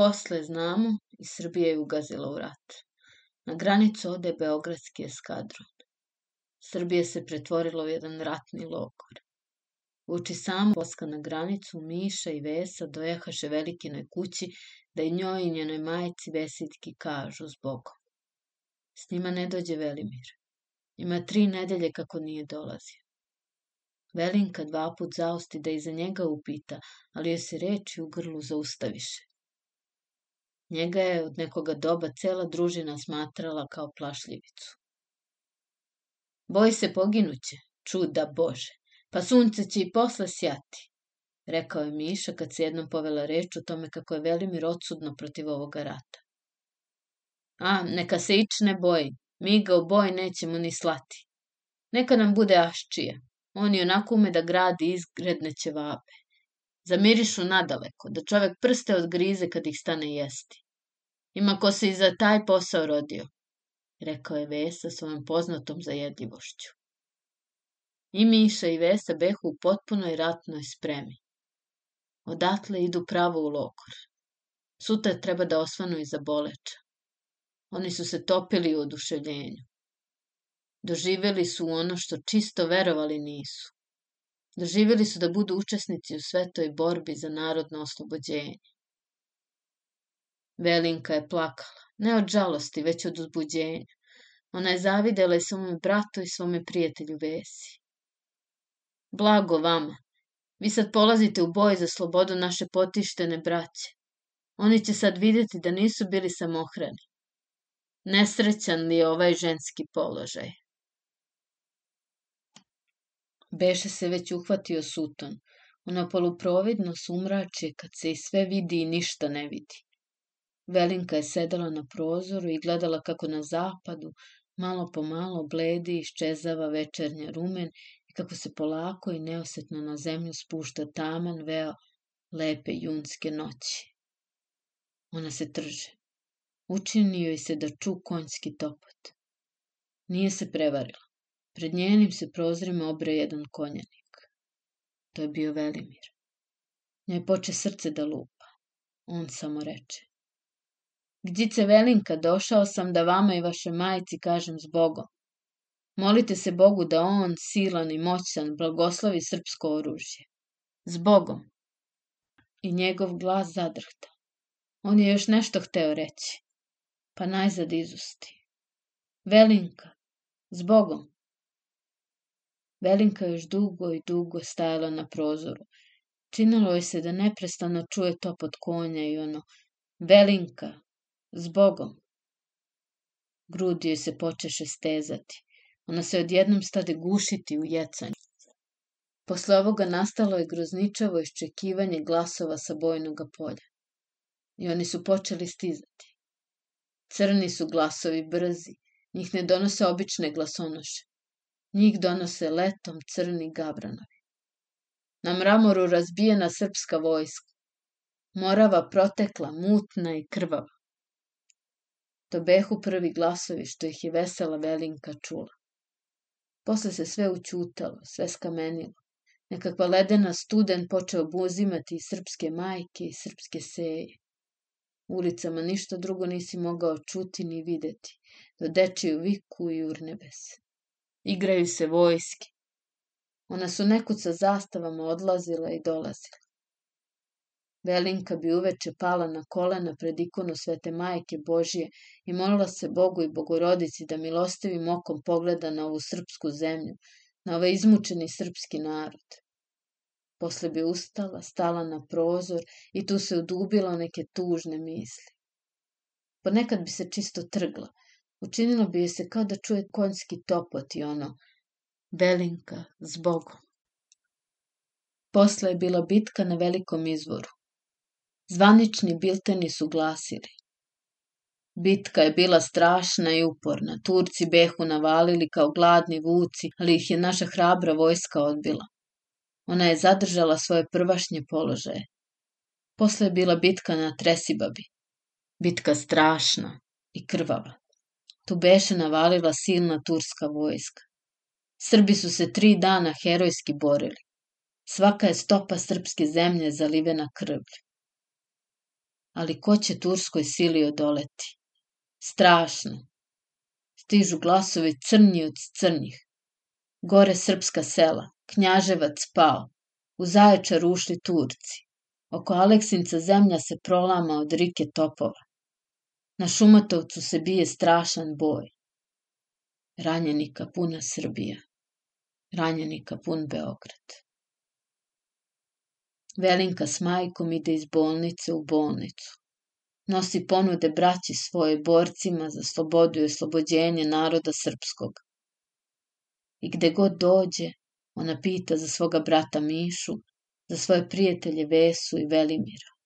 posle znamo i Srbija je ugazila u rat. Na granicu ode Beogradski eskadron. Srbija se pretvorila u jedan ratni logor. Uči samo poska na granicu, Miša i Vesa dojahaše velikinoj kući da i njoj i njenoj majici Vesitki kažu zbogom. S njima ne dođe Velimir. Ima tri nedelje kako nije dolazio. Velinka dva put zaosti da iza njega upita, ali joj se reči u grlu zaustaviše. Njega je od nekoga doba cela družina smatrala kao plašljivicu. Boj se poginuće, čuda Bože, pa sunce će i posle sjati, rekao je Miša kad se jednom povela reč o tome kako je Velimir odsudno protiv ovoga rata. A, neka se ič ne boji, mi ga u boj nećemo ni slati. Neka nam bude aščija, on je onako ume da gradi izgredne ćevape. Zamirišu nadaleko, da čovek prste odgrize kad ih stane jesti. Ima ko se i za taj posao rodio, rekao je Vesa svojom poznatom zajedljivošću. I Miša i Vesa behu u potpunoj ratnoj spremi. Odatle idu pravo u logor. Sutra treba da osvanu iza boleča. Oni su se topili u oduševljenju. Doživeli su ono što čisto verovali nisu. Doživeli su da budu učesnici u svetoj borbi za narodno oslobođenje. Velinka je plakala, ne od žalosti, već od uzbuđenja. Ona je zavidela i svome bratu i svome prijatelju Vesi. Blago vama. Vi sad polazite u boj za slobodu naše potištene braće. Oni će sad videti da nisu bili samohrani. Nesrećan li je ovaj ženski položaj? Beše se već uhvatio suton. Ono poluprovidno sumračje kad se i sve vidi i ništa ne vidi. Velinka je sedala na prozoru i gledala kako na zapadu, malo po malo bledi iščezava večernja rumen i kako se polako i neosetno na zemlju spušta taman veo lepe junske noći. Ona se trže. Učini joj se da ču konjski topot. Nije se prevarila. Pred njenim se prozorima obre jedan konjanik. To je bio Velimir. Njoj poče srce da lupa. On samo reče. Gdice Velinka, došao sam da vama i vaše majici kažem zbogom. Molite se Bogu da on, silan i moćan, blagoslovi srpsko oružje. Zbogom. I njegov glas zadrhta. On je još nešto hteo reći. Pa najzad izusti. Velinka, zbogom. Velinka još dugo i dugo stajala na prozoru. Činilo joj se da neprestano čuje topot konja i ono Velinka, Zbogom. Grudi joj se počeše stezati. Ona se odjednom stade gušiti u jecanju. Posle ovoga nastalo je grozničavo iščekivanje glasova sa bojnoga polja. I oni su počeli stizati. Crni su glasovi brzi, njih ne donose obične glasonoše. Njih donose letom crni gabranovi. Na mramoru razbijena srpska vojska. Morava protekla, mutna i krvava. To behu prvi glasovi što ih je vesela Velinka čula. Posle se sve učutalo, sve skamenilo. Nekakva ledena studen počeo buzimati i srpske majke i srpske seje. Ulicama ništa drugo nisi mogao čuti ni videti, do dečiju viku i urnebes. Igraju se vojske. Ona su nekud sa zastavama odlazila i dolazila. Velinka bi uveče pala na kolena pred ikonu Svete Majke Božije i molila se Bogu i Bogorodici da milostivim okom pogleda na ovu srpsku zemlju, na ovaj izmučeni srpski narod. Posle bi ustala, stala na prozor i tu se udubila neke tužne misli. Ponekad bi se čisto trgla. Učinilo bi je se kao da čuje konjski topot i ono Velinka, zbogom. Posle je bila bitka na velikom izvoru. Zvanični bilteni su glasili. Bitka je bila strašna i uporna. Turci behu navalili kao gladni vuci, ali ih je naša hrabra vojska odbila. Ona je zadržala svoje prvašnje položaje. Posle je bila bitka na Tresibabi. Bitka strašna i krvava. Tu beše navalila silna turska vojska. Srbi su se tri dana herojski borili. Svaka je stopa srpske zemlje zalivena krvlju ali ko će Turskoj sili odoleti? Strašno. Stižu glasovi crnji od crnjih. Gore srpska sela, knjaževac pao, u Zaječar ušli Turci. Oko Aleksinca zemlja se prolama od rike topova. Na Šumatovcu se bije strašan boj. Ranjenika puna Srbija. Ranjenika pun Beograd. Velinka s majkom ide iz bolnice u bolnicu. Nosi ponude braći svoje borcima za slobodu i oslobođenje naroda srpskog. I gde god dođe, ona pita za svoga brata Mišu, za svoje prijatelje Vesu i Velimira.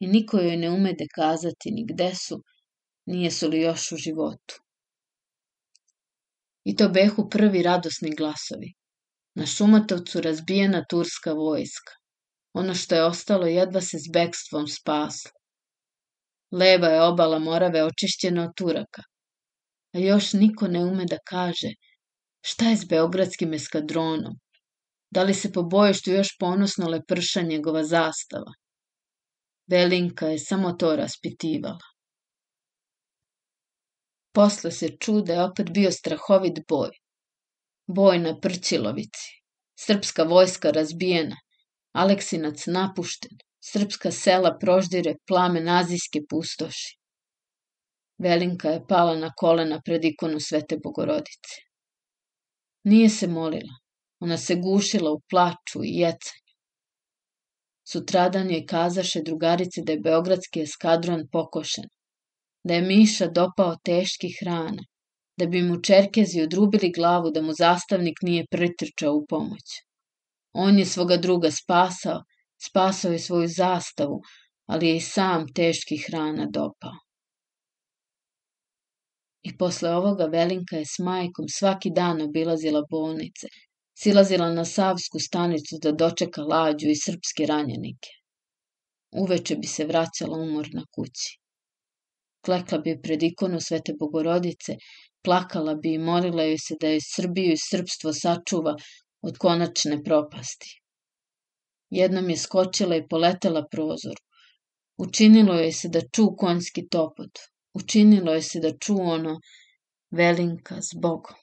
I niko joj ne umede kazati ni gde su, nije su li još u životu. I to behu prvi radosni glasovi. Na Šumatovcu razbijena turska vojska. Ono što je ostalo jedva se s bekstvom spaslo. Leva je obala Morave očišćena od Turaka. A još niko ne ume da kaže šta je s beogradskim eskadronom. Da li se po bojištu još ponosno leprša njegova zastava? Velinka je samo to raspitivala. Posle se ču da je opet bio strahovit boj. Boj na Prćilovici. Srpska vojska razbijena. Aleksinac napušten. Srpska sela proždire plame nazijske pustoši. Velinka je pala na kolena pred ikonu Svete Bogorodice. Nije se molila. Ona se gušila u plaču i jecanju. Sutradan joj kazaše drugarice da je beogradski eskadron pokošen, da je Miša dopao teški hrana, da bi mu čerkezi odrubili glavu da mu zastavnik nije pritrčao u pomoć. On je svoga druga spasao, spasao je svoju zastavu, ali je i sam teških hrana dopao. I posle ovoga Velinka je s majkom svaki dan obilazila bolnice, silazila na Savsku stanicu da dočeka lađu i srpske ranjenike. Uveče bi se vraćala umorna kući. Klekla bi pred ikonu Svete Bogorodice Plakala bi i molila joj se da je Srbiju i srpstvo sačuva od konačne propasti. Jednom je skočila i poletela prozoru. Učinilo joj se da ču konjski topot. Učinilo je se da ču ono Velinka s Bogom.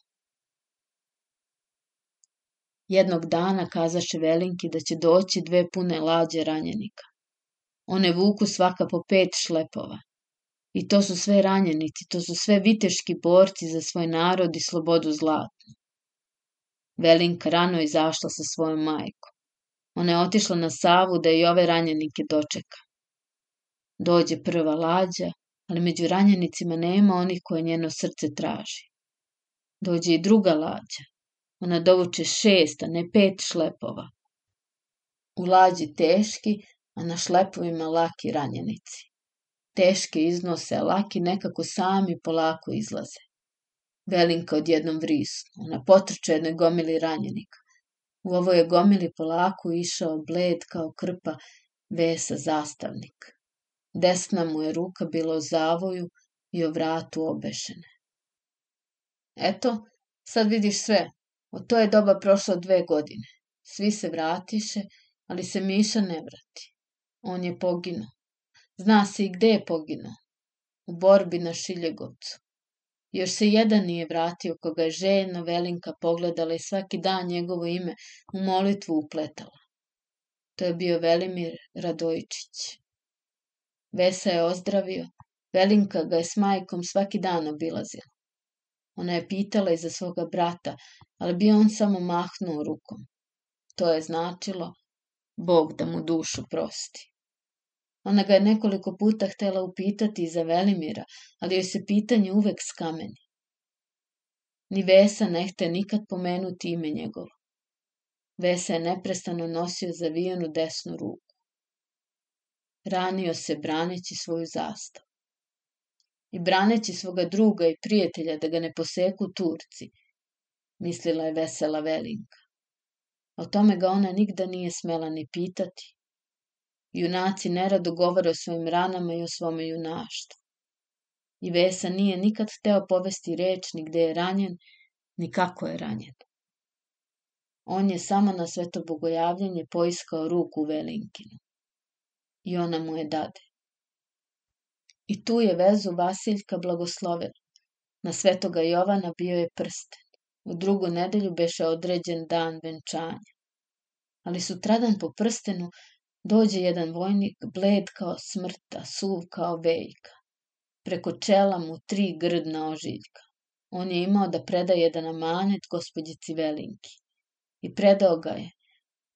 Jednog dana kazaše Velinki da će doći dve pune lađe ranjenika. One vuku svaka po pet šlepova. I to su sve ranjenici, to su sve viteški borci za svoj narod i slobodu zlatnu. Velinka rano izašla sa svojom majkom. Ona je otišla na Savu da i ove ranjenike dočeka. Dođe prva lađa, ali među ranjenicima nema onih koje njeno srce traži. Dođe i druga lađa. Ona dovuče šest, a ne pet šlepova. U lađi teški, a na šlepovima laki ranjenici teške iznose, a laki nekako sami polako izlaze. Velinka odjednom vrisnu, ona potrče jednoj gomili ranjenika. U ovoj je gomili polako išao bled kao krpa vesa zastavnik. Desna mu je ruka bila o zavoju i o vratu obešene. Eto, sad vidiš sve. Od to je doba prošlo dve godine. Svi se vratiše, ali se Miša ne vrati. On je poginuo. Zna se i gde je poginuo. U borbi na Šiljegovcu. Još se jedan nije vratio, koga je ženo Velinka pogledala i svaki dan njegovo ime u molitvu upletala. To je bio Velimir Radojčić. Vesa je ozdravio, Velinka ga je s majkom svaki dan obilazila. Ona je pitala i za svoga brata, ali bi on samo mahnuo rukom. To je značilo Bog da mu dušu prosti. Ona ga je nekoliko puta htela upitati za Velimira, ali joj se pitanje uvek skameni. Ni Vesa ne hte nikad pomenuti ime njegovo. Vesa je neprestano nosio zavijenu desnu ruku. Ranio se braneći svoju zastavu. I braneći svoga druga i prijatelja da ga ne poseku Turci, mislila je vesela Velinka. O tome ga ona nigda nije smela ni pitati, Junaci nerado govore o svojim ranama i o svome junaštvu. I Vesa nije nikad hteo povesti reč ni gde je ranjen, ni kako je ranjen. On je samo na sveto bogojavljanje poiskao ruku Velinkinu. i ona mu je dade. I tu je vezu Vasiljka blagoslovila. Na svetoga Jovana bio je prsten. U drugu nedelju beše određen dan venčanja. Ali sutradan po prstenu dođe jedan vojnik, bled kao smrta, suv kao vejka. Preko čela mu tri grdna ožiljka. On je imao da preda jedan amanet gospođici Velinki. I predao ga je.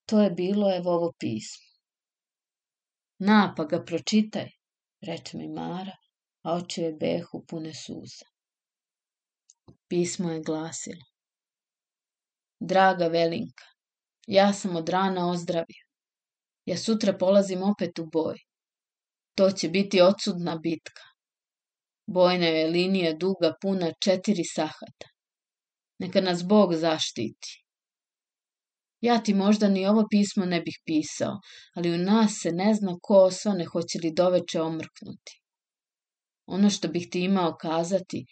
To je bilo evo ovo pismo. Na, pa ga pročitaj, reče mi Mara, a oči je behu pune suza. Pismo je glasilo. Draga Velinka, ja sam od rana ozdravio. Ja sutra polazim opet u boj. To će biti odsudna bitka. Bojna je linija duga puna četiri sahata. Neka nas Bog zaštiti. Ja ti možda ni ovo pismo ne bih pisao, ali u nas se ne zna ko osvane hoće li doveče omrknuti. Ono što bih ti imao kazati,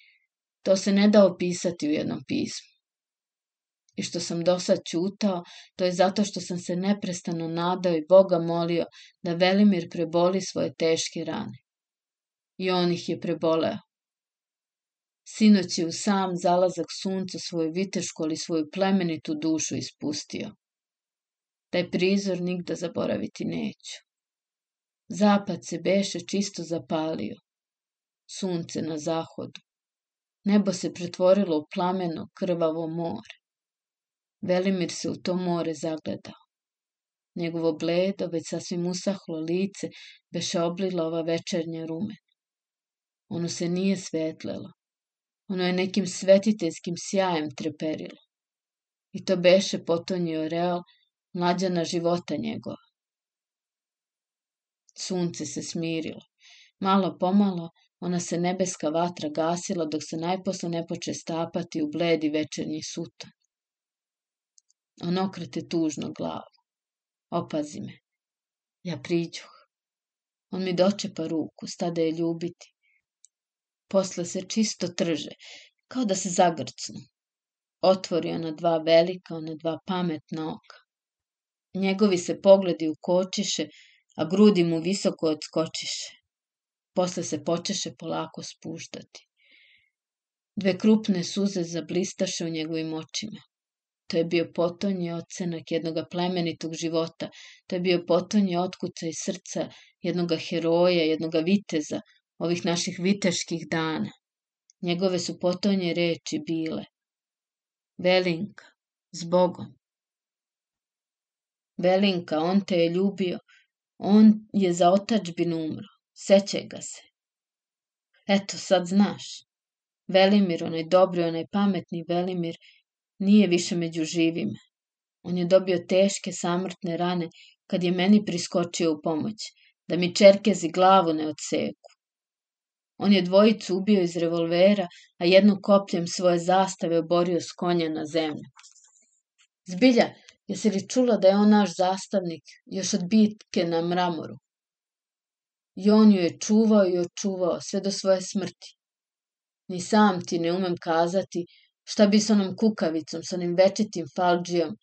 to se ne da opisati u jednom pismu. I što sam do sad čutao, to je zato što sam se neprestano nadao i Boga molio da Velimir preboli svoje teške rane. I on ih je preboleo. Sinoć je u sam zalazak sunca svoju vitešku, ali svoju plemenitu dušu ispustio. Taj prizor nigda zaboraviti neću. Zapad se beše čisto zapalio. Sunce na zahodu. Nebo se pretvorilo u plameno krvavo more. Velimir se u to more zagledao. Njegovo bledo, već sasvim usahlo lice, beše oblila ova večernja rumen. Ono se nije svetlelo. Ono je nekim svetiteljskim sjajem treperilo. I to beše potonjio real mlađana života njegova. Sunce se smirilo. Malo pomalo ona se nebeska vatra gasila dok se najposle ne poče stapati u bledi večernji sutan. On okrete tužno glavu. Opazi me. Ja priđuh. On mi dočepa ruku, stade je ljubiti. Posle se čisto trže, kao da se zagrcnu. Otvori ona dva velika, ona dva pametna oka. Njegovi se pogledi ukočiše, a grudi mu visoko odskočiše. Posle se počeše polako spuštati. Dve krupne suze zablistaše u njegovim očima. To je bio potonji ocenak jednog plemenitog života. To je bio potonji otkucaj srca jednog heroja, jednog viteza, ovih naših viteških dana. Njegove su potonje reči bile. Velinka, zbogom. Velinka, on te je ljubio, on je za otačbinu umro, sećaj ga se. Eto, sad znaš. Velimir, onaj dobri, onaj pametni Velimir, nije više među živima. On je dobio teške samrtne rane kad je meni priskočio u pomoć, da mi čerkezi glavu ne odseku. On je dvojicu ubio iz revolvera, a jednu kopljem svoje zastave oborio s konja na zemlju. Zbilja, Jesi li čula da je on naš zastavnik, još od bitke na mramoru? I on ju je čuvao i očuvao sve do svoje smrti. Ni sam ti ne umem kazati šta bi s onom kukavicom, s onim večitim falđijom,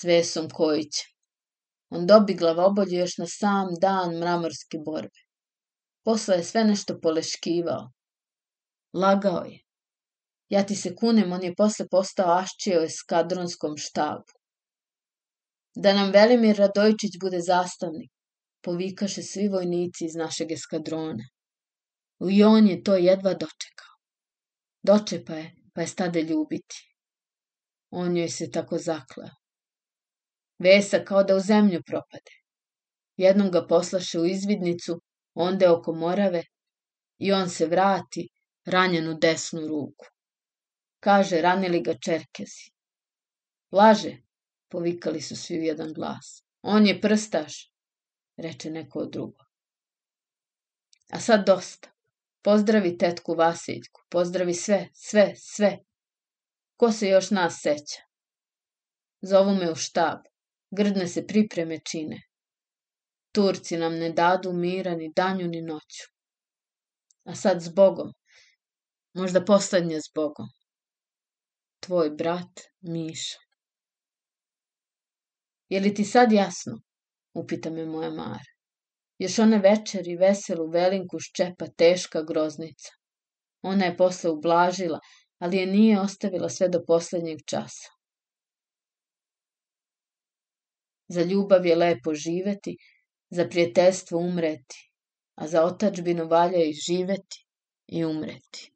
s Vesom Kojićem. On dobi glavobolju još na sam dan mramorske borbe. Posle je sve nešto poleškivao. Lagao je. Ja ti se kunem, on je posle postao aščio u eskadronskom štabu. Da nam Velimir Radojčić bude zastavnik, povikaše svi vojnici iz našeg eskadrona. I on je to jedva dočekao. Dočepa je, pa je stade ljubiti. On joj se tako zakleo. Vesa kao da u zemlju propade. Jednom ga poslaše u izvidnicu, onda oko Morave i on se vrati, ranjen u desnu ruku. Kaže, ranili ga čerkezi. Laže, Povikali su svi u jedan glas. On je prstaš, reče neko od drugo. A sad dosta. Pozdravi tetku Vasiljku, pozdravi sve, sve, sve. Ko se još nas seća? Zovu me u štab, grdne se pripreme čine. Turci nam ne dadu mira ni danju ni noću. A sad s Bogom, možda poslednje s Bogom. Tvoj brat Miša. Je li ti sad jasno? Upita me moja Mara. Još one večeri veselu velinku ščepa teška groznica. Ona je posle ublažila, ali je nije ostavila sve do poslednjeg časa. Za ljubav je lepo živeti, Za prijateljstvo umreti, a za otačbinu valja i živeti i umreti.